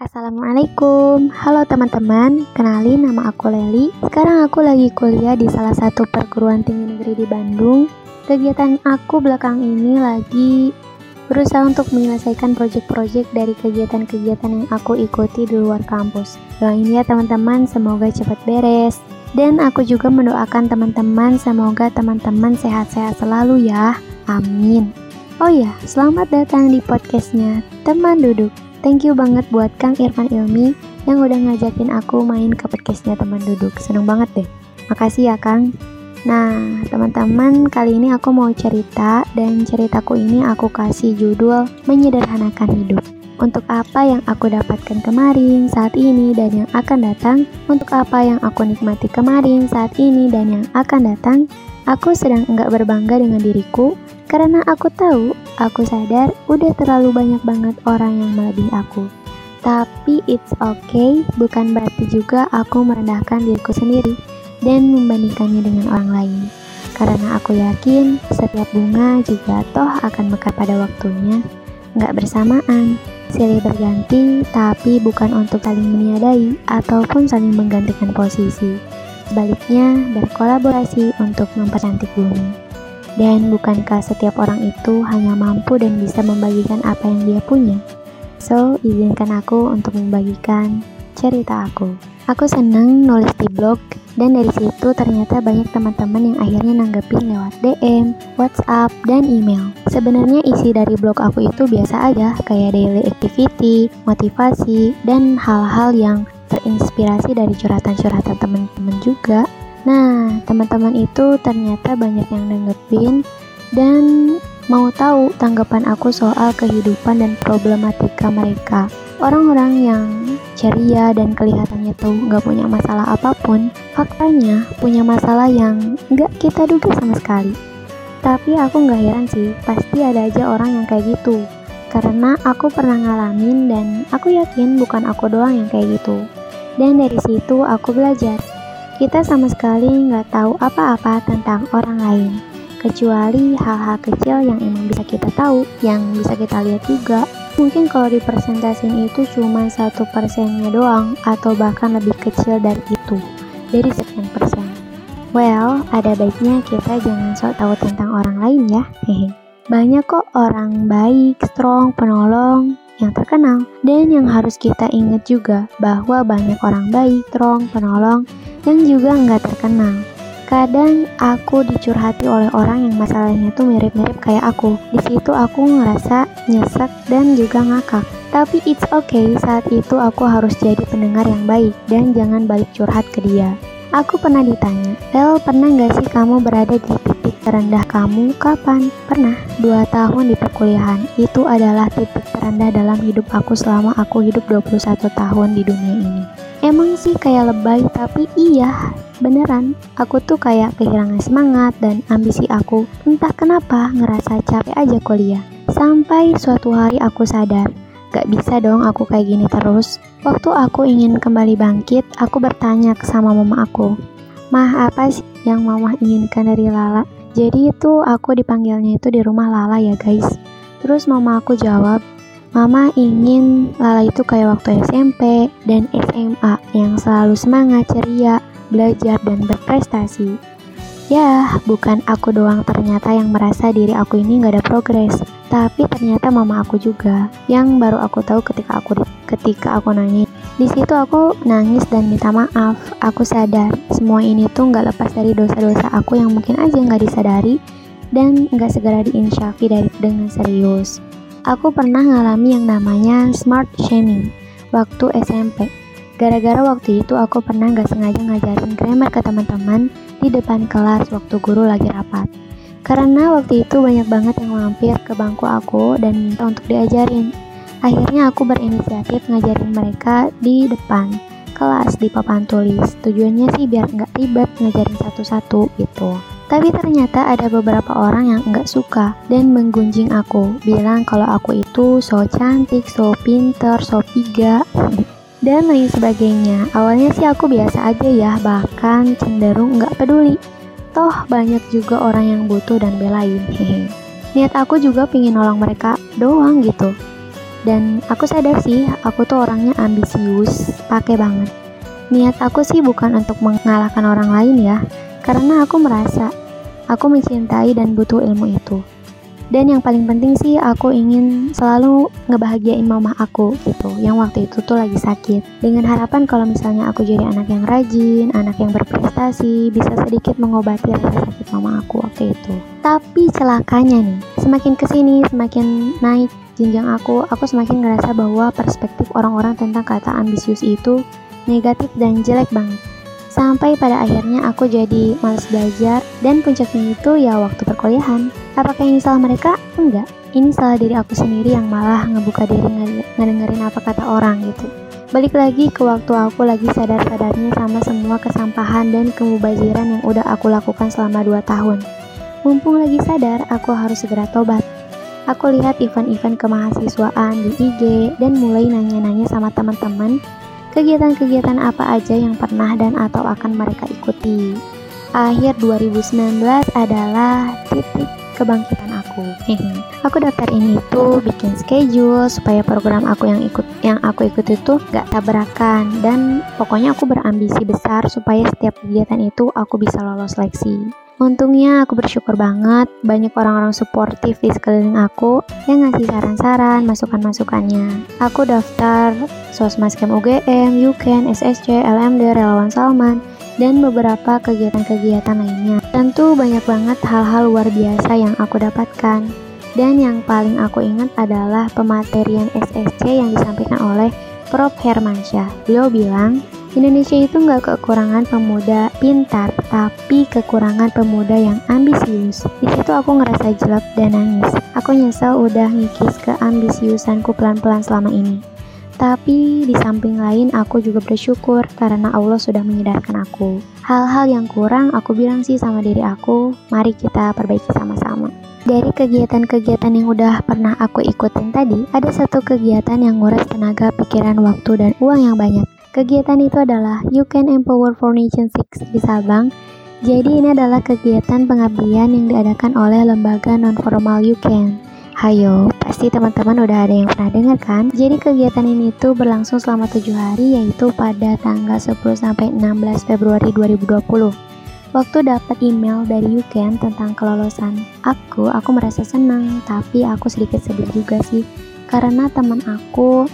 Assalamualaikum, halo teman-teman, kenalin nama aku Leli. Sekarang aku lagi kuliah di salah satu perguruan tinggi negeri di Bandung. Kegiatan aku belakang ini lagi berusaha untuk menyelesaikan proyek-proyek dari kegiatan-kegiatan yang aku ikuti di luar kampus. Doain ya teman-teman, semoga cepat beres. Dan aku juga mendoakan teman-teman, semoga teman-teman sehat-sehat selalu ya, amin. Oh ya, selamat datang di podcastnya Teman Duduk Thank you banget buat Kang Irfan Ilmi yang udah ngajakin aku main ke podcastnya teman duduk. Seneng banget deh. Makasih ya Kang. Nah, teman-teman, kali ini aku mau cerita dan ceritaku ini aku kasih judul Menyederhanakan Hidup. Untuk apa yang aku dapatkan kemarin, saat ini, dan yang akan datang, untuk apa yang aku nikmati kemarin, saat ini, dan yang akan datang, aku sedang enggak berbangga dengan diriku, karena aku tahu, aku sadar udah terlalu banyak banget orang yang melebihi aku. Tapi it's okay, bukan berarti juga aku merendahkan diriku sendiri dan membandingkannya dengan orang lain. Karena aku yakin setiap bunga juga toh akan mekar pada waktunya, nggak bersamaan, silih berganti, tapi bukan untuk saling meniadai ataupun saling menggantikan posisi. Sebaliknya, berkolaborasi untuk mempercantik bumi. Dan bukankah setiap orang itu hanya mampu dan bisa membagikan apa yang dia punya? So, izinkan aku untuk membagikan cerita aku. Aku seneng nulis di blog dan dari situ ternyata banyak teman-teman yang akhirnya nanggepin lewat DM, WhatsApp, dan email. Sebenarnya isi dari blog aku itu biasa aja, kayak daily activity, motivasi, dan hal-hal yang terinspirasi dari curhatan-curhatan teman-teman juga. Nah, teman-teman itu ternyata banyak yang nanggepin dan mau tahu tanggapan aku soal kehidupan dan problematika mereka. Orang-orang yang ceria dan kelihatannya tuh nggak punya masalah apa pun, faktanya punya masalah yang nggak kita duga sama sekali. Tapi aku nggak heran sih, pasti ada aja orang yang kayak gitu. Karena aku pernah ngalamin dan aku yakin bukan aku doang yang kayak gitu. Dan dari situ aku belajar kita sama sekali nggak tahu apa-apa tentang orang lain, kecuali hal-hal kecil yang emang bisa kita tahu, yang bisa kita lihat juga. Mungkin kalau dipresentasin itu cuma satu persennya doang, atau bahkan lebih kecil dari itu, dari sekian persen. Well, ada baiknya kita jangan sok tahu tentang orang lain ya, hehe. Banyak kok orang baik, strong, penolong, yang terkenal. Dan yang harus kita ingat juga bahwa banyak orang baik, strong, penolong yang juga nggak terkenal. Kadang aku dicurhati oleh orang yang masalahnya tuh mirip-mirip kayak aku. Di situ aku ngerasa nyesek dan juga ngakak. Tapi it's okay, saat itu aku harus jadi pendengar yang baik dan jangan balik curhat ke dia. Aku pernah ditanya, El pernah gak sih kamu berada di terendah kamu? Kapan? Pernah. Dua tahun di perkuliahan. Itu adalah titik terendah dalam hidup aku selama aku hidup 21 tahun di dunia ini. Emang sih kayak lebay, tapi iya, beneran. Aku tuh kayak kehilangan semangat dan ambisi aku. Entah kenapa ngerasa capek aja kuliah. Sampai suatu hari aku sadar, gak bisa dong aku kayak gini terus. Waktu aku ingin kembali bangkit, aku bertanya sama mama aku. Mah, apa sih yang mama inginkan dari Lala? Jadi itu aku dipanggilnya itu di rumah Lala ya guys. Terus mama aku jawab, Mama ingin Lala itu kayak waktu SMP dan SMA yang selalu semangat, ceria, belajar, dan berprestasi. Ya, bukan aku doang ternyata yang merasa diri aku ini gak ada progres, tapi ternyata mama aku juga yang baru aku tahu ketika aku ketika aku nangis. Di situ aku nangis dan minta maaf. Aku sadar semua ini tuh nggak lepas dari dosa-dosa aku yang mungkin aja nggak disadari dan nggak segera diinsyafi dari dengan serius. Aku pernah ngalami yang namanya smart shaming waktu SMP. Gara-gara waktu itu aku pernah gak sengaja ngajarin grammar ke teman-teman di depan kelas waktu guru lagi rapat. Karena waktu itu banyak banget yang mampir ke bangku aku dan minta untuk diajarin. Akhirnya aku berinisiatif ngajarin mereka di depan kelas di papan tulis. Tujuannya sih biar nggak ribet ngajarin satu-satu gitu. Tapi ternyata ada beberapa orang yang enggak suka dan menggunjing aku, bilang kalau aku itu so cantik, so pinter, so piga, dan lain sebagainya. Awalnya sih aku biasa aja ya, bahkan cenderung enggak peduli. Toh banyak juga orang yang butuh dan belain. Niat aku juga pingin nolong mereka doang gitu. Dan aku sadar sih, aku tuh orangnya ambisius, pakai banget. Niat aku sih bukan untuk mengalahkan orang lain ya, karena aku merasa aku mencintai dan butuh ilmu itu. Dan yang paling penting sih aku ingin selalu ngebahagiain mama aku gitu Yang waktu itu tuh lagi sakit Dengan harapan kalau misalnya aku jadi anak yang rajin, anak yang berprestasi Bisa sedikit mengobati rasa sakit mama aku waktu itu Tapi celakanya nih, semakin ke sini semakin naik jenjang aku Aku semakin ngerasa bahwa perspektif orang-orang tentang kata ambisius itu negatif dan jelek banget Sampai pada akhirnya aku jadi males belajar dan puncaknya itu ya waktu perkuliahan. Apakah ini salah mereka? Enggak. Ini salah diri aku sendiri yang malah ngebuka diri ngedengerin apa kata orang gitu. Balik lagi ke waktu aku lagi sadar-sadarnya sama semua kesampahan dan kemubaziran yang udah aku lakukan selama 2 tahun. Mumpung lagi sadar, aku harus segera tobat. Aku lihat event-event kemahasiswaan di IG dan mulai nanya-nanya sama teman-teman kegiatan-kegiatan apa aja yang pernah dan atau akan mereka ikuti. Akhir 2019 adalah titik kebangkitan aku. aku daftar ini tuh bikin schedule supaya program aku yang ikut yang aku ikut itu gak tabrakan dan pokoknya aku berambisi besar supaya setiap kegiatan itu aku bisa lolos seleksi. Untungnya aku bersyukur banget banyak orang-orang suportif di sekeliling aku yang ngasih saran-saran, masukan-masukannya. Aku daftar Sosmaskem UGM, UKN, SSC, LMD, Relawan Salman, dan beberapa kegiatan-kegiatan lainnya. Tentu banyak banget hal-hal luar biasa yang aku dapatkan. Dan yang paling aku ingat adalah pematerian SSC yang disampaikan oleh Prof. Hermansyah. Beliau bilang, Indonesia itu nggak kekurangan pemuda pintar, tapi kekurangan pemuda yang ambisius. Di situ aku ngerasa jelek dan nangis. Aku nyesel udah ngikis ke ambisiusanku pelan-pelan selama ini. Tapi di samping lain aku juga bersyukur karena Allah sudah menyadarkan aku. Hal-hal yang kurang aku bilang sih sama diri aku, mari kita perbaiki sama-sama. Dari kegiatan-kegiatan yang udah pernah aku ikutin tadi, ada satu kegiatan yang nguras tenaga, pikiran, waktu, dan uang yang banyak. Kegiatan itu adalah You Can Empower for Nation 6 di Sabang. Jadi ini adalah kegiatan pengabdian yang diadakan oleh lembaga non-formal You Can. Hayo, pasti teman-teman udah ada yang pernah dengar kan? Jadi kegiatan ini tuh berlangsung selama 7 hari yaitu pada tanggal 10 sampai 16 Februari 2020. Waktu dapat email dari UCAN tentang kelolosan aku, aku merasa senang, tapi aku sedikit sedih juga sih. Karena teman aku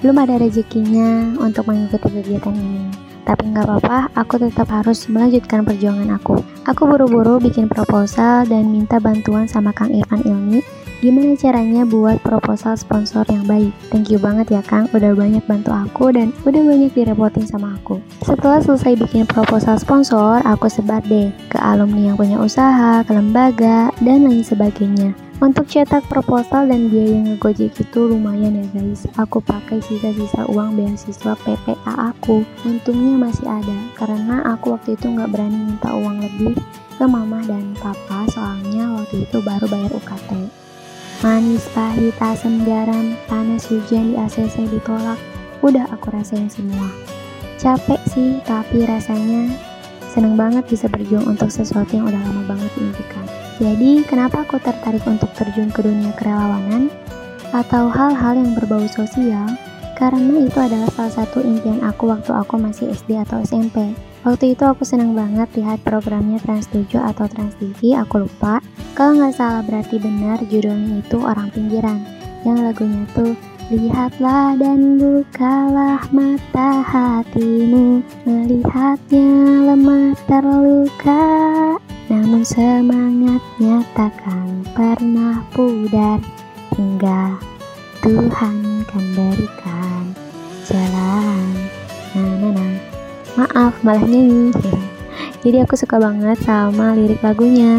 belum ada rezekinya untuk mengikuti kegiatan ini. Tapi nggak apa-apa, aku tetap harus melanjutkan perjuangan aku. Aku buru-buru bikin proposal dan minta bantuan sama Kang Irfan Ilmi gimana caranya buat proposal sponsor yang baik. Thank you banget ya Kang, udah banyak bantu aku dan udah banyak direpotin sama aku. Setelah selesai bikin proposal sponsor, aku sebar deh ke alumni yang punya usaha, ke lembaga, dan lain sebagainya. Untuk cetak proposal dan biaya ngegojek itu lumayan ya guys. Aku pakai sisa-sisa uang beasiswa PPA aku. Untungnya masih ada karena aku waktu itu nggak berani minta uang lebih ke mama dan papa soalnya waktu itu baru bayar UKT. Manis, pahit, asam, garam, panas, hujan di ACC ditolak. Udah aku rasain semua. Capek sih, tapi rasanya seneng banget bisa berjuang untuk sesuatu yang udah lama banget diimpikan. Jadi, kenapa aku tertarik untuk terjun ke dunia kerelawanan atau hal-hal yang berbau sosial? Karena itu adalah salah satu impian aku waktu aku masih SD atau SMP. Waktu itu aku senang banget lihat programnya Trans 7 atau Trans TV, aku lupa. Kalau nggak salah berarti benar judulnya itu Orang Pinggiran. Yang lagunya tuh Lihatlah dan bukalah mata hatimu Melihatnya lemah terluka namun semangatnya takkan pernah pudar. Hingga Tuhan kan berikan jalan. Nah, nah, nah. Maaf, malah nyanyi. Jadi aku suka banget sama lirik lagunya.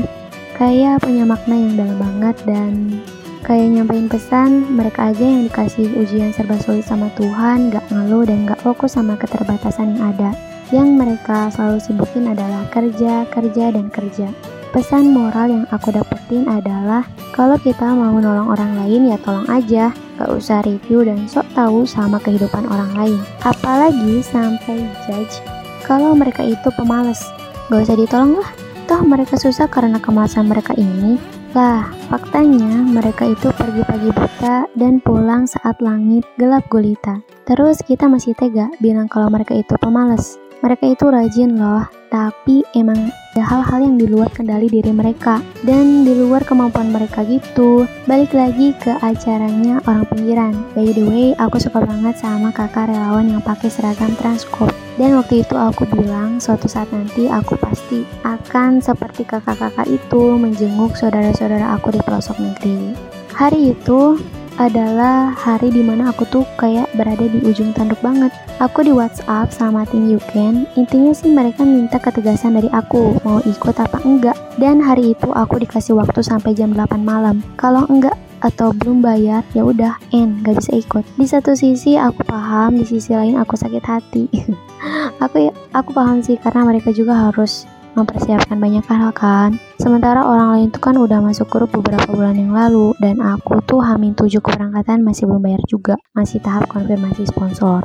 Kayak punya makna yang dalam banget dan kayak nyampein pesan. Mereka aja yang dikasih ujian serba sulit sama Tuhan gak ngeluh dan gak fokus sama keterbatasan yang ada yang mereka selalu sibukin adalah kerja, kerja, dan kerja. Pesan moral yang aku dapetin adalah kalau kita mau nolong orang lain ya tolong aja, gak usah review dan sok tahu sama kehidupan orang lain. Apalagi sampai judge kalau mereka itu pemalas. Gak usah ditolong lah, toh mereka susah karena kemalasan mereka ini. Lah, faktanya mereka itu pergi pagi buta dan pulang saat langit gelap gulita. Terus kita masih tega bilang kalau mereka itu pemalas. Mereka itu rajin loh, tapi emang ada hal-hal yang di luar kendali diri mereka dan di luar kemampuan mereka gitu. Balik lagi ke acaranya orang pinggiran. By the way, aku suka banget sama kakak relawan yang pakai seragam transkop. Dan waktu itu aku bilang suatu saat nanti aku pasti akan seperti kakak-kakak itu menjenguk saudara-saudara aku di pelosok negeri. Hari itu adalah hari di mana aku tuh kayak berada di ujung tanduk banget. Aku di WhatsApp sama tim Yuken, intinya sih mereka minta ketegasan dari aku, mau ikut apa enggak. Dan hari itu aku dikasih waktu sampai jam 8 malam. Kalau enggak atau belum bayar, ya udah, end, gak bisa ikut. Di satu sisi aku paham, di sisi lain aku sakit hati. aku ya, aku paham sih karena mereka juga harus mempersiapkan banyak hal kan. Sementara orang lain tuh kan udah masuk grup beberapa bulan yang lalu dan aku tuh hamin tujuh keberangkatan masih belum bayar juga, masih tahap konfirmasi sponsor.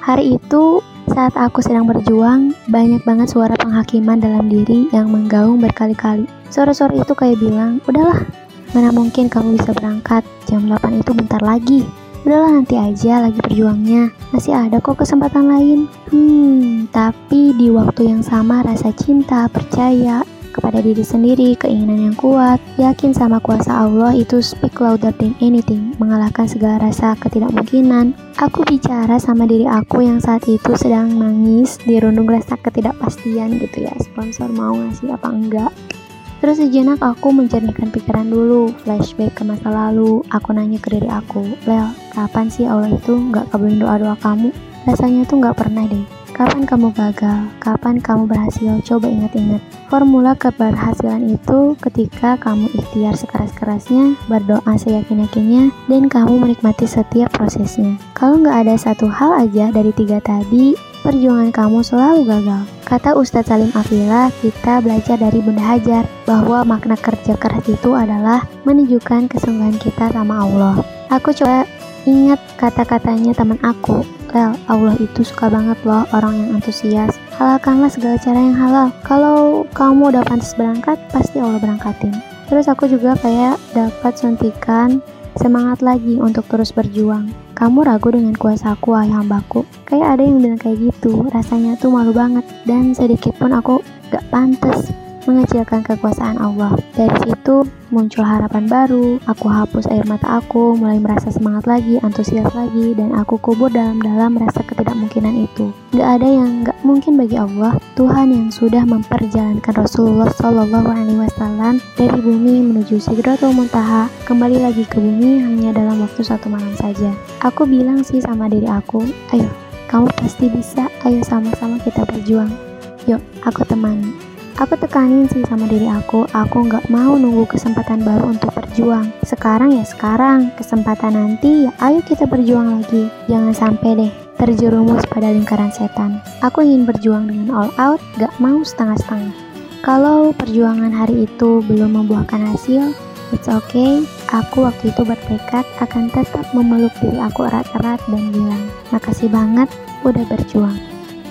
Hari itu saat aku sedang berjuang, banyak banget suara penghakiman dalam diri yang menggaung berkali-kali. Suara-suara itu kayak bilang, udahlah, mana mungkin kamu bisa berangkat, jam 8 itu bentar lagi. Udahlah nanti aja lagi berjuangnya, masih ada kok kesempatan lain. Hmm, tapi di waktu yang sama rasa cinta, percaya, kepada diri sendiri, keinginan yang kuat, yakin sama kuasa Allah itu speak louder than anything, mengalahkan segala rasa ketidakmungkinan. Aku bicara sama diri aku yang saat itu sedang nangis, dirundung rasa ketidakpastian gitu ya, sponsor mau ngasih apa enggak. Terus sejenak aku menjernihkan pikiran dulu, flashback ke masa lalu. Aku nanya ke diri aku, Lel, kapan sih Allah itu nggak kabulin doa-doa kamu? Rasanya tuh nggak pernah deh. Kapan kamu gagal? Kapan kamu berhasil? Coba ingat-ingat. Formula keberhasilan itu ketika kamu ikhtiar sekeras-kerasnya, berdoa seyakin-yakinnya, dan kamu menikmati setiap prosesnya. Kalau nggak ada satu hal aja dari tiga tadi, perjuangan kamu selalu gagal. Kata Ustadz Salim Afila, kita belajar dari Bunda Hajar bahwa makna kerja keras itu adalah menunjukkan kesungguhan kita sama Allah. Aku coba ingat kata-katanya teman aku, Lel, Allah itu suka banget loh orang yang antusias. Halalkanlah segala cara yang halal. Kalau kamu udah pantas berangkat, pasti Allah berangkatin. Terus aku juga kayak dapat suntikan semangat lagi untuk terus berjuang. Kamu ragu dengan kuasa aku, ayah hambaku. Kayak ada yang bilang kayak gitu, rasanya tuh malu banget. Dan sedikit pun aku gak pantas mengecilkan kekuasaan Allah. Dari situ muncul harapan baru, aku hapus air mata aku, mulai merasa semangat lagi, antusias lagi, dan aku kubur dalam-dalam rasa ketidakmungkinan itu. Gak ada yang gak mungkin bagi Allah, Tuhan yang sudah memperjalankan Rasulullah Shallallahu Alaihi Wasallam dari bumi menuju Sidratul Muntaha, kembali lagi ke bumi hanya dalam waktu satu malam saja. Aku bilang sih sama diri aku, ayo, kamu pasti bisa, ayo sama-sama kita berjuang. Yuk, aku temani. Aku tekanin sih sama diri aku, aku nggak mau nunggu kesempatan baru untuk berjuang. Sekarang ya sekarang, kesempatan nanti ya ayo kita berjuang lagi. Jangan sampai deh terjerumus pada lingkaran setan. Aku ingin berjuang dengan all out, gak mau setengah-setengah. Kalau perjuangan hari itu belum membuahkan hasil, it's okay. Aku waktu itu bertekad akan tetap memeluk diri aku erat-erat dan bilang, makasih banget udah berjuang.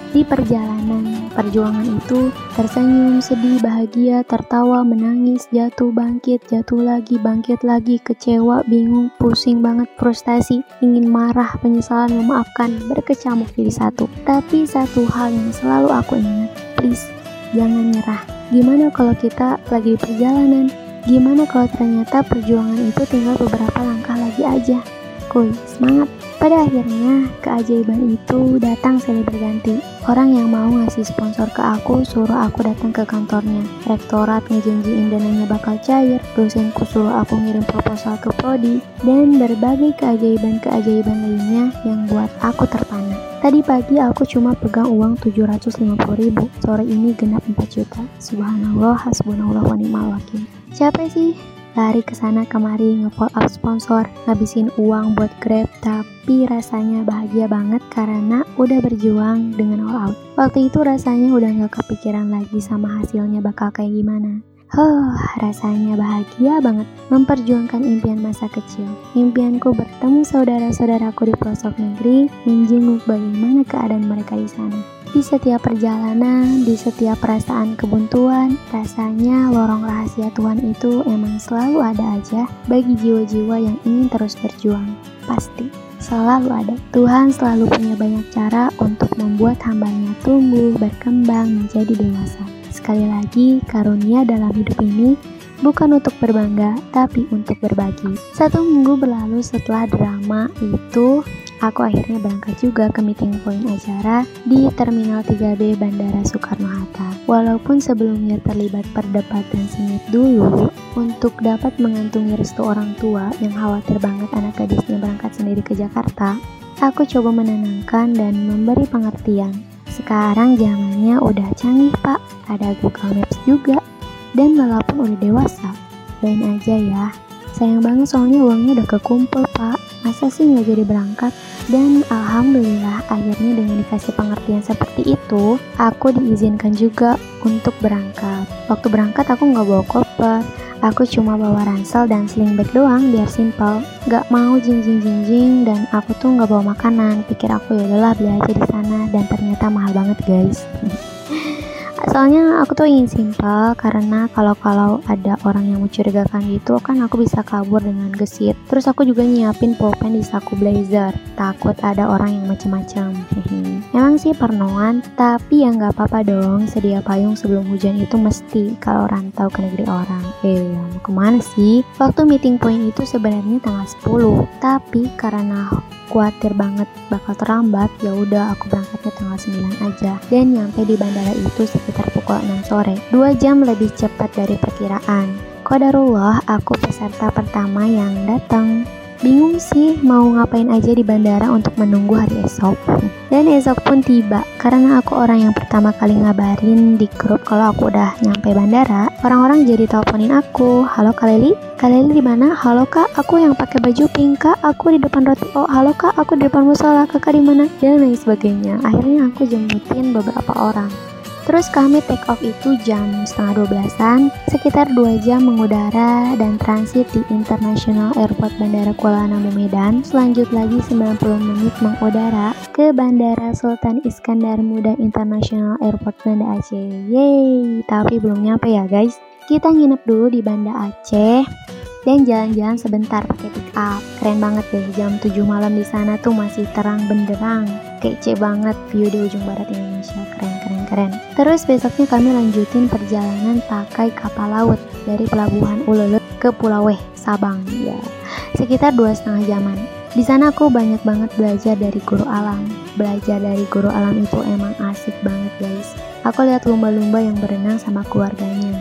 Di perjalanan perjuangan itu, tersenyum, sedih, bahagia, tertawa, menangis, jatuh, bangkit, jatuh lagi, bangkit lagi, kecewa, bingung, pusing banget, frustasi, ingin marah, penyesalan, memaafkan, berkecamuk jadi satu. Tapi satu hal yang selalu aku ingat, please, jangan nyerah. Gimana kalau kita lagi di perjalanan? Gimana kalau ternyata perjuangan itu tinggal beberapa langkah lagi aja? Kuy, semangat! Pada akhirnya, keajaiban itu datang silih berganti. Orang yang mau ngasih sponsor ke aku suruh aku datang ke kantornya. Rektorat ngejanjiin dananya bakal cair, dosenku suruh aku ngirim proposal ke prodi, dan berbagai keajaiban-keajaiban lainnya yang buat aku terpana. Tadi pagi aku cuma pegang uang 750 ribu, sore ini genap 4 juta. Subhanallah, hasbunallah wa ni'mal wakil. Siapa sih lari ke sana kemari nge-follow up sponsor, ngabisin uang buat Grab, tapi rasanya bahagia banget karena udah berjuang dengan all out. Waktu itu rasanya udah gak kepikiran lagi sama hasilnya bakal kayak gimana. Huh, rasanya bahagia banget memperjuangkan impian masa kecil. Impianku bertemu saudara-saudaraku di pelosok negeri, menjenguk bagaimana keadaan mereka di sana. Di setiap perjalanan, di setiap perasaan kebuntuan, rasanya lorong rahasia Tuhan itu emang selalu ada aja bagi jiwa-jiwa yang ingin terus berjuang. Pasti, selalu ada. Tuhan selalu punya banyak cara untuk membuat hambanya tumbuh, berkembang, menjadi dewasa. Sekali lagi, karunia dalam hidup ini bukan untuk berbangga, tapi untuk berbagi. Satu minggu berlalu setelah drama itu, aku akhirnya berangkat juga ke meeting point acara di Terminal 3B Bandara Soekarno-Hatta. Walaupun sebelumnya terlibat perdebatan sengit dulu, untuk dapat mengantungi restu orang tua yang khawatir banget anak gadisnya berangkat sendiri ke Jakarta, aku coba menenangkan dan memberi pengertian. Sekarang zamannya udah canggih pak, ada Google Maps juga. Dan walaupun udah dewasa, doain aja ya. Sayang banget soalnya uangnya udah kekumpul pak. Masa sih nggak jadi berangkat? Dan alhamdulillah akhirnya dengan dikasih pengertian seperti itu, aku diizinkan juga untuk berangkat. Waktu berangkat aku nggak bawa koper, Aku cuma bawa ransel dan sling bag doang biar simple. Gak mau jinjing-jinjing dan aku tuh gak bawa makanan. Pikir aku ya udahlah beli aja di sana dan ternyata mahal banget guys. soalnya aku tuh ingin simpel karena kalau-kalau ada orang yang mencurigakan gitu kan aku bisa kabur dengan gesit. Terus aku juga nyiapin pulpen di saku blazer. Takut ada orang yang macam-macam emang sih pernoan tapi ya nggak apa-apa dong. Sedia payung sebelum hujan itu mesti kalau rantau ke negeri orang. Eh ya mau ke mana sih? Waktu meeting point itu sebenarnya tanggal 10 tapi karena khawatir banget bakal terlambat, ya udah aku berangkatnya tanggal 9 aja. Dan nyampe di bandara itu sekitar pukul 6 sore, 2 jam lebih cepat dari perkiraan. Kodarullah, aku peserta pertama yang datang. Bingung sih mau ngapain aja di bandara untuk menunggu hari esok. Dan esok pun tiba, karena aku orang yang pertama kali ngabarin di grup kalau aku udah nyampe bandara. Orang-orang jadi teleponin aku, halo Kaleli, Kaleli di mana? Halo kak, aku yang pakai baju pink kak, aku di depan roti. Oh halo kak, aku di depan musola, kakak di mana? Dan lain sebagainya. Akhirnya aku jemputin beberapa orang. Terus kami take off itu jam setengah 12an, sekitar 2 jam mengudara dan transit di International Airport Bandara Kuala Namu Medan. Selanjut lagi 90 menit mengudara ke Bandara Sultan Iskandar Muda International Airport Banda Aceh. Yeay, tapi belum nyampe ya guys. Kita nginep dulu di Banda Aceh dan jalan-jalan sebentar pakai pick up. Keren banget deh, jam 7 malam di sana tuh masih terang benderang. Kece banget view di ujung barat Indonesia. Keren, keren. Terus besoknya kami lanjutin perjalanan pakai kapal laut dari pelabuhan Ulele ke Pulau Weh, Sabang. Ya, sekitar dua setengah jaman. Di sana aku banyak banget belajar dari guru alam. Belajar dari guru alam itu emang asik banget guys. Aku lihat lumba-lumba yang berenang sama keluarganya.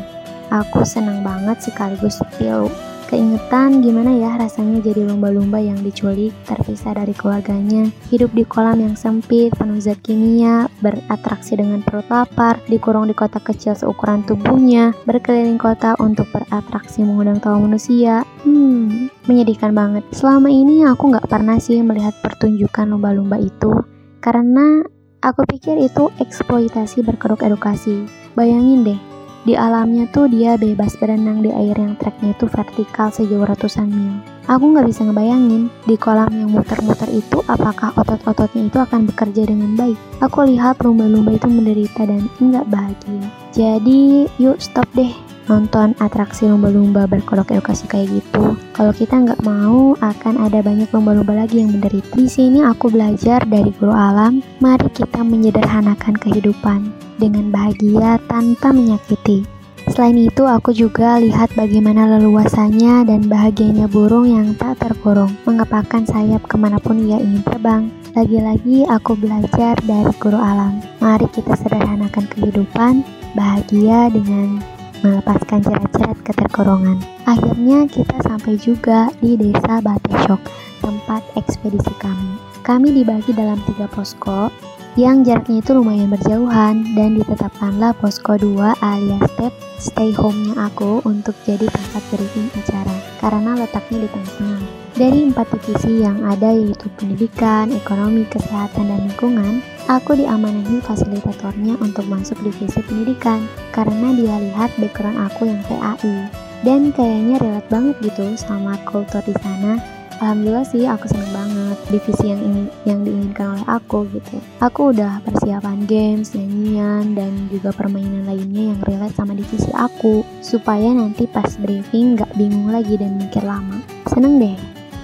Aku senang banget sekaligus pilu Keingetan gimana ya rasanya jadi lumba-lumba yang diculik, terpisah dari keluarganya, hidup di kolam yang sempit, penuh zat kimia, beratraksi dengan perut lapar, dikurung di kota kecil seukuran tubuhnya, berkeliling kota untuk beratraksi mengundang tawa manusia. Hmm, menyedihkan banget. Selama ini aku nggak pernah sih melihat pertunjukan lumba-lumba itu, karena aku pikir itu eksploitasi berkedok edukasi. Bayangin deh, di alamnya tuh dia bebas berenang di air yang treknya itu vertikal sejauh ratusan mil. Aku nggak bisa ngebayangin di kolam yang muter-muter itu apakah otot-ototnya itu akan bekerja dengan baik. Aku lihat lumba-lumba itu menderita dan nggak bahagia. Jadi yuk stop deh nonton atraksi lumba-lumba berkodok edukasi kayak gitu. Kalau kita nggak mau, akan ada banyak lumba-lumba lagi yang menderita. Di sini aku belajar dari guru alam, mari kita menyederhanakan kehidupan dengan bahagia tanpa menyakiti. Selain itu, aku juga lihat bagaimana leluasannya dan bahagianya burung yang tak terkurung, mengepakkan sayap ke mana pun ia ingin terbang. Lagi-lagi aku belajar dari guru alam. Mari kita sederhanakan kehidupan, bahagia dengan melepaskan jerat-jerat keterkurungan. Akhirnya kita sampai juga di desa Batesok, tempat ekspedisi kami. Kami dibagi dalam tiga posko, yang jaraknya itu lumayan berjauhan dan ditetapkanlah posko 2 alias step stay home-nya aku untuk jadi tempat briefing acara karena letaknya di tengah-tengah. Dari empat divisi yang ada yaitu pendidikan, ekonomi, kesehatan, dan lingkungan, aku diamanahi fasilitatornya untuk masuk divisi pendidikan karena dia lihat background aku yang PAI dan kayaknya relate banget gitu sama kultur di sana. Alhamdulillah sih aku seneng banget divisi yang ini yang diinginkan oleh aku gitu. Aku udah persiapan games nyanyian dan juga permainan lainnya yang relate sama divisi aku supaya nanti pas briefing gak bingung lagi dan mikir lama. Seneng deh.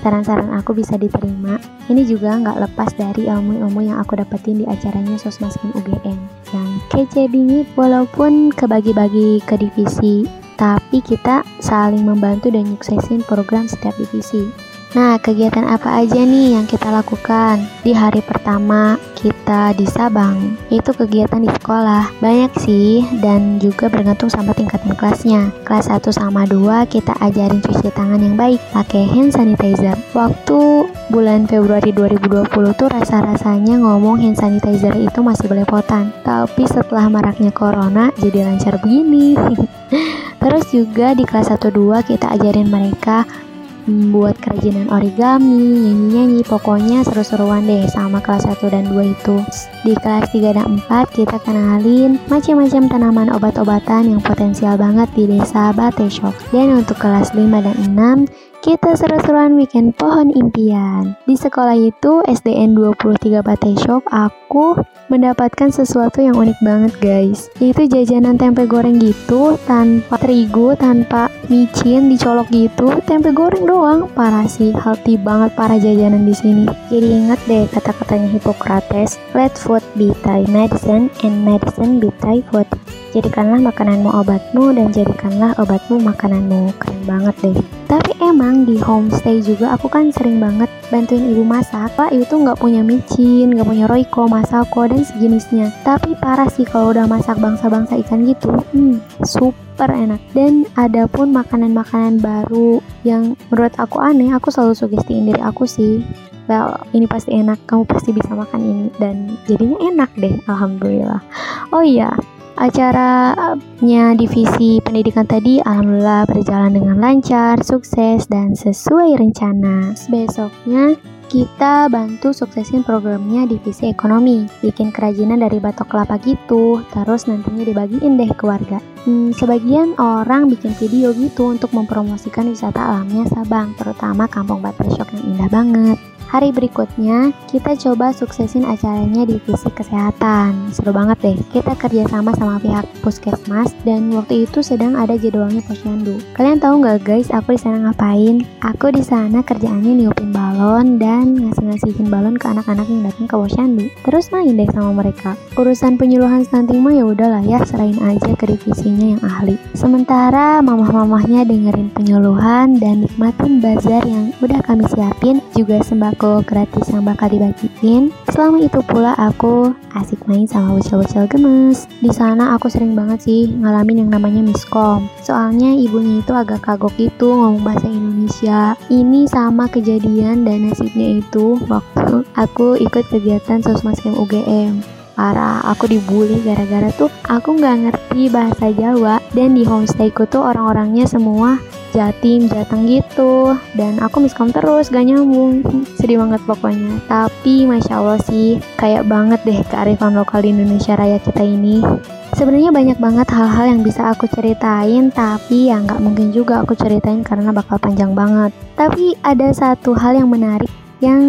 Saran-saran aku bisa diterima. Ini juga nggak lepas dari ilmu-ilmu yang aku dapetin di acaranya Sosmaskin UGM yang kece bingit walaupun kebagi-bagi ke divisi. Tapi kita saling membantu dan nyuksesin program setiap divisi Nah, kegiatan apa aja nih yang kita lakukan di hari pertama kita di Sabang? Itu kegiatan di sekolah. Banyak sih dan juga bergantung sama tingkatan kelasnya. Kelas 1 sama 2 kita ajarin cuci tangan yang baik pakai hand sanitizer. Waktu bulan Februari 2020 tuh rasa-rasanya ngomong hand sanitizer itu masih belepotan. Tapi setelah maraknya corona jadi lancar begini. Terus juga di kelas 1 2 kita ajarin mereka membuat kerajinan origami, nyanyi-nyanyi, pokoknya seru-seruan deh sama kelas 1 dan 2 itu. Di kelas 3 dan 4 kita kenalin macam-macam tanaman obat-obatan yang potensial banget di desa Bateshok. Dan untuk kelas 5 dan 6 kita seru-seruan weekend pohon impian. Di sekolah itu SDN 23 Batai Shop aku mendapatkan sesuatu yang unik banget guys. Yaitu jajanan tempe goreng gitu tanpa terigu, tanpa micin dicolok gitu, tempe goreng doang. Parah sih, healthy banget para jajanan di sini. Jadi ingat deh kata-katanya Hippocrates, let food be thy medicine and medicine be thy food. Jadikanlah makananmu obatmu dan jadikanlah obatmu makananmu. Keren banget deh. Tapi emang di homestay juga aku kan sering banget bantuin ibu masak. Pak ibu tuh nggak punya micin, nggak punya roiko, masako dan sejenisnya. Tapi parah sih kalau udah masak bangsa-bangsa ikan gitu. Hmm, super enak. Dan ada pun makanan-makanan baru yang menurut aku aneh, aku selalu sugestiin diri aku sih well ini pasti enak kamu pasti bisa makan ini dan jadinya enak deh alhamdulillah oh iya Acaranya divisi pendidikan tadi alhamdulillah berjalan dengan lancar, sukses, dan sesuai rencana. Besoknya kita bantu suksesin programnya divisi ekonomi, bikin kerajinan dari batok kelapa gitu, terus nantinya dibagiin deh ke warga. Hmm, sebagian orang bikin video gitu untuk mempromosikan wisata alamnya Sabang, terutama Kampung Batesok yang indah banget. Hari berikutnya, kita coba suksesin acaranya divisi kesehatan. Seru banget deh. Kita kerjasama sama pihak puskesmas dan waktu itu sedang ada jadwalnya posyandu. Kalian tahu nggak guys, aku di sana ngapain? Aku di sana kerjaannya niupin balon dan ngasih-ngasihin balon ke anak-anak yang datang ke posyandu. Terus main deh sama mereka. Urusan penyuluhan stunting mah ya udahlah ya, serahin aja ke divisinya yang ahli. Sementara mamah-mamahnya dengerin penyuluhan dan nikmatin bazar yang udah kami siapin juga sembako sembako gratis yang bakal dibagiin. Selama itu pula aku asik main sama bocil-bocil gemes. Di sana aku sering banget sih ngalamin yang namanya miskom. Soalnya ibunya itu agak kagok gitu ngomong bahasa Indonesia. Ini sama kejadian dan nasibnya itu waktu aku ikut kegiatan Sosmaskem UGM parah aku dibully gara-gara tuh aku nggak ngerti bahasa Jawa dan di homestayku tuh orang-orangnya semua Jatim, Jateng gitu dan aku miskom terus gak nyambung sedih banget pokoknya tapi Masya Allah sih kayak banget deh kearifan lokal di Indonesia Raya kita ini Sebenarnya banyak banget hal-hal yang bisa aku ceritain, tapi ya nggak mungkin juga aku ceritain karena bakal panjang banget. Tapi ada satu hal yang menarik yang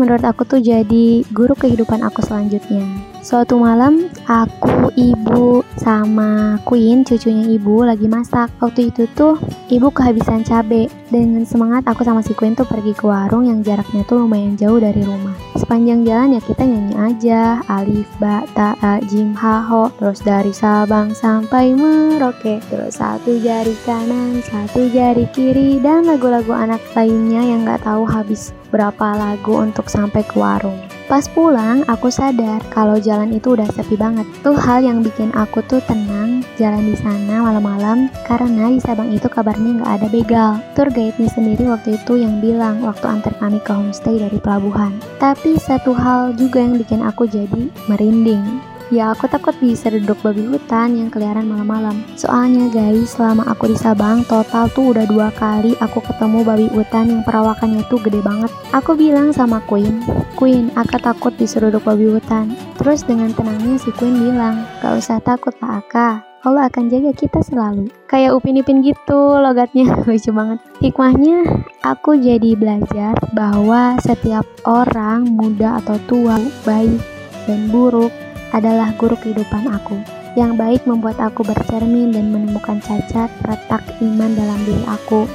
menurut aku tuh jadi guru kehidupan aku selanjutnya. Suatu malam, aku, ibu, sama Queen, cucunya ibu, lagi masak. Waktu itu tuh, ibu kehabisan cabai. Dengan semangat, aku sama si Queen tuh pergi ke warung yang jaraknya tuh lumayan jauh dari rumah. Sepanjang jalan ya kita nyanyi aja, alif, ba, ta, a, jim, ha, ho. Terus dari Sabang sampai Merauke. Terus satu jari kanan, satu jari kiri, dan lagu-lagu anak lainnya yang gak tahu habis berapa lagu untuk sampai ke warung. Pas pulang, aku sadar kalau jalan itu udah sepi banget. Tuh hal yang bikin aku tuh tenang jalan di sana malam-malam karena di Sabang itu kabarnya nggak ada begal. Tour guide-nya sendiri waktu itu yang bilang waktu antar kami ke homestay dari pelabuhan. Tapi satu hal juga yang bikin aku jadi merinding. Ya aku takut diseruduk babi hutan yang keliaran malam-malam. Soalnya guys, selama aku di Sabang, total tuh udah dua kali aku ketemu babi hutan yang perawakannya tuh gede banget. Aku bilang sama Queen, Queen, aku takut diseruduk babi hutan. Terus dengan tenangnya si Queen bilang, gak usah takut lah Aka, Allah akan jaga kita selalu. Kayak Upin Ipin gitu logatnya, lucu banget. Hikmahnya, aku jadi belajar bahwa setiap orang, muda atau tua, baik dan buruk, adalah guru kehidupan aku. Yang baik membuat aku bercermin dan menemukan cacat retak iman dalam diri aku.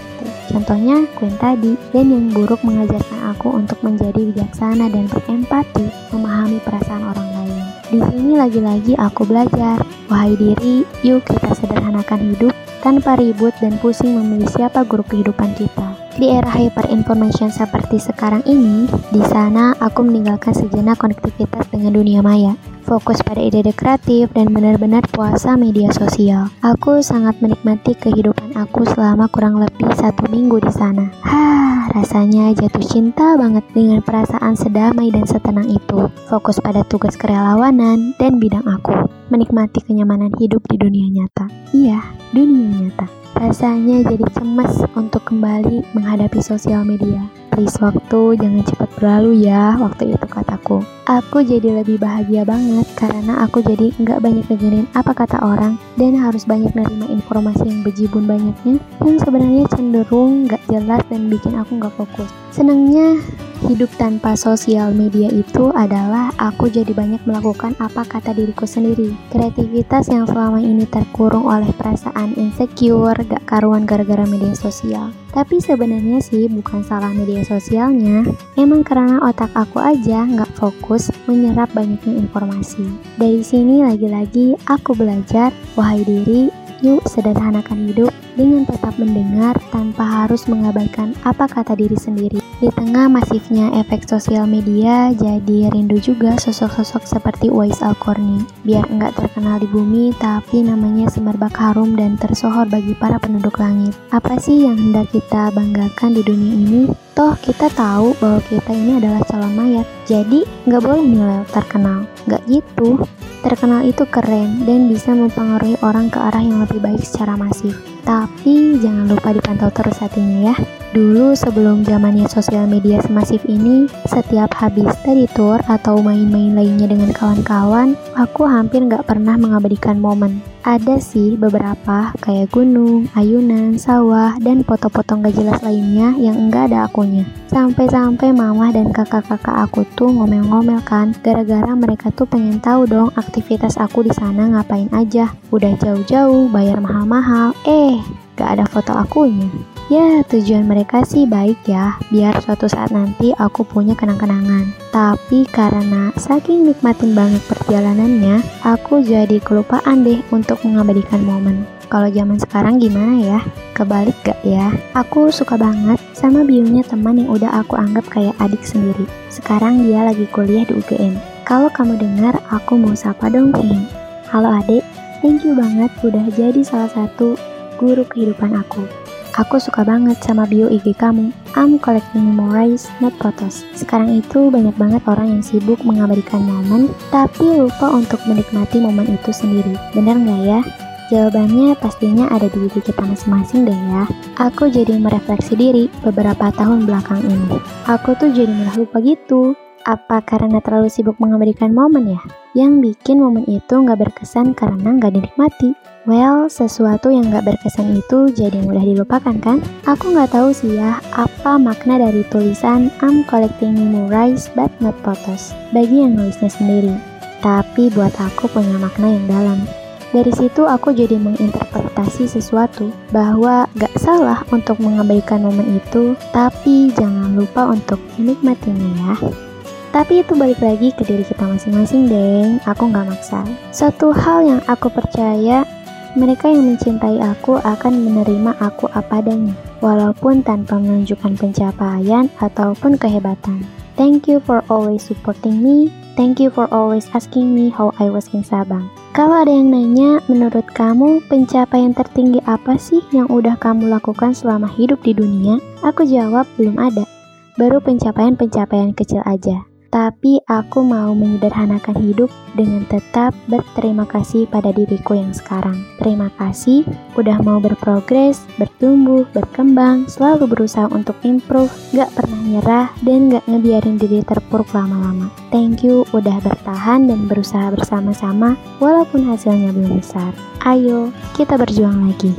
Contohnya Queen tadi, dan yang buruk mengajarkan aku untuk menjadi bijaksana dan berempati, memahami perasaan orang lain. Di sini lagi-lagi aku belajar, wahai diri, yuk kita sederhanakan hidup tanpa ribut dan pusing memilih siapa guru kehidupan kita. Di era hyperinformation seperti sekarang ini, di sana aku meninggalkan sejenak konektivitas dengan dunia maya fokus pada ide-ide kreatif, dan benar-benar puasa media sosial. Aku sangat menikmati kehidupan aku selama kurang lebih satu minggu di sana. Hah, rasanya jatuh cinta banget dengan perasaan sedamai dan setenang itu. Fokus pada tugas kerelawanan dan bidang aku. Menikmati kenyamanan hidup di dunia nyata. Iya, dunia nyata. Rasanya jadi cemas untuk kembali menghadapi sosial media. Please waktu jangan cepat berlalu ya, waktu itu kataku. Aku jadi lebih bahagia banget karena aku jadi nggak banyak dengerin apa kata orang dan harus banyak nerima informasi yang bejibun banyaknya yang sebenarnya cenderung nggak jelas dan bikin aku nggak fokus. Senangnya hidup tanpa sosial media itu adalah aku jadi banyak melakukan apa kata diriku sendiri. Kreativitas yang selama ini terkurung oleh perasaan insecure, gak karuan gara-gara media sosial. Tapi sebenarnya sih bukan salah media sosialnya, emang karena otak aku aja nggak fokus menyerap banyaknya informasi. Dari sini lagi-lagi aku belajar, wahai diri, yuk sederhanakan hidup dengan tetap mendengar tanpa harus mengabaikan apa kata diri sendiri. Di tengah masifnya efek sosial media, jadi rindu juga sosok-sosok seperti Uwais Al-Qarni. Biar enggak terkenal di bumi, tapi namanya semerbak harum dan tersohor bagi para penduduk langit. Apa sih yang hendak kita banggakan di dunia ini? Toh kita tahu bahwa kita ini adalah calon mayat, jadi nggak boleh nilai terkenal. Nggak gitu. Terkenal itu keren dan bisa mempengaruhi orang ke arah yang lebih baik secara masif. Tapi jangan lupa dipantau terus hatinya ya. Dulu sebelum zamannya sosial media semasif ini, setiap habis study tour atau main-main lainnya dengan kawan-kawan, aku hampir nggak pernah mengabadikan momen. Ada sih beberapa kayak gunung, ayunan, sawah, dan foto-foto gak jelas lainnya yang enggak ada akunya. Sampai-sampai mama dan kakak-kakak aku tuh ngomel-ngomel kan, gara-gara mereka tuh pengen tahu dong aktivitas aku di sana ngapain aja. Udah jauh-jauh, bayar mahal-mahal, eh gak ada foto akunya. Ya, tujuan mereka sih baik ya, biar suatu saat nanti aku punya kenang-kenangan. Tapi karena saking nikmatin banget perjalanannya, aku jadi kelupaan deh untuk mengabadikan momen. Kalau zaman sekarang gimana ya? Kebalik gak ya? Aku suka banget sama bionya teman yang udah aku anggap kayak adik sendiri. Sekarang dia lagi kuliah di UGM. Kalau kamu dengar, aku mau sapa dong, King. Halo adik, thank you banget udah jadi salah satu guru kehidupan aku. Aku suka banget sama bio IG kamu. I'm collecting memories, not photos. Sekarang itu banyak banget orang yang sibuk mengabadikan momen, tapi lupa untuk menikmati momen itu sendiri. Bener nggak ya? Jawabannya pastinya ada di diri kita masing-masing deh ya. Aku jadi merefleksi diri beberapa tahun belakang ini. Aku tuh jadi mudah lupa gitu. Apa karena terlalu sibuk mengabadikan momen ya? Yang bikin momen itu nggak berkesan karena nggak dinikmati. Well, sesuatu yang gak berkesan itu jadi mudah dilupakan kan? Aku gak tahu sih ya, apa makna dari tulisan I'm collecting memories but not photos bagi yang nulisnya sendiri. Tapi buat aku punya makna yang dalam. Dari situ aku jadi menginterpretasi sesuatu bahwa gak salah untuk mengabaikan momen itu, tapi jangan lupa untuk menikmatinya ya. Tapi itu balik lagi ke diri kita masing-masing, deng. Aku gak maksa. Satu hal yang aku percaya mereka yang mencintai aku akan menerima aku apa adanya, walaupun tanpa menunjukkan pencapaian ataupun kehebatan. Thank you for always supporting me. Thank you for always asking me how I was in Sabang. Kalau ada yang nanya, menurut kamu pencapaian tertinggi apa sih yang udah kamu lakukan selama hidup di dunia? Aku jawab belum ada. Baru pencapaian-pencapaian kecil aja. Tapi aku mau menyederhanakan hidup dengan tetap berterima kasih pada diriku yang sekarang. Terima kasih udah mau berprogres, bertumbuh, berkembang, selalu berusaha untuk improve, gak pernah nyerah, dan gak ngebiarin diri terpuruk lama-lama. Thank you udah bertahan dan berusaha bersama-sama walaupun hasilnya belum besar. Ayo, kita berjuang lagi.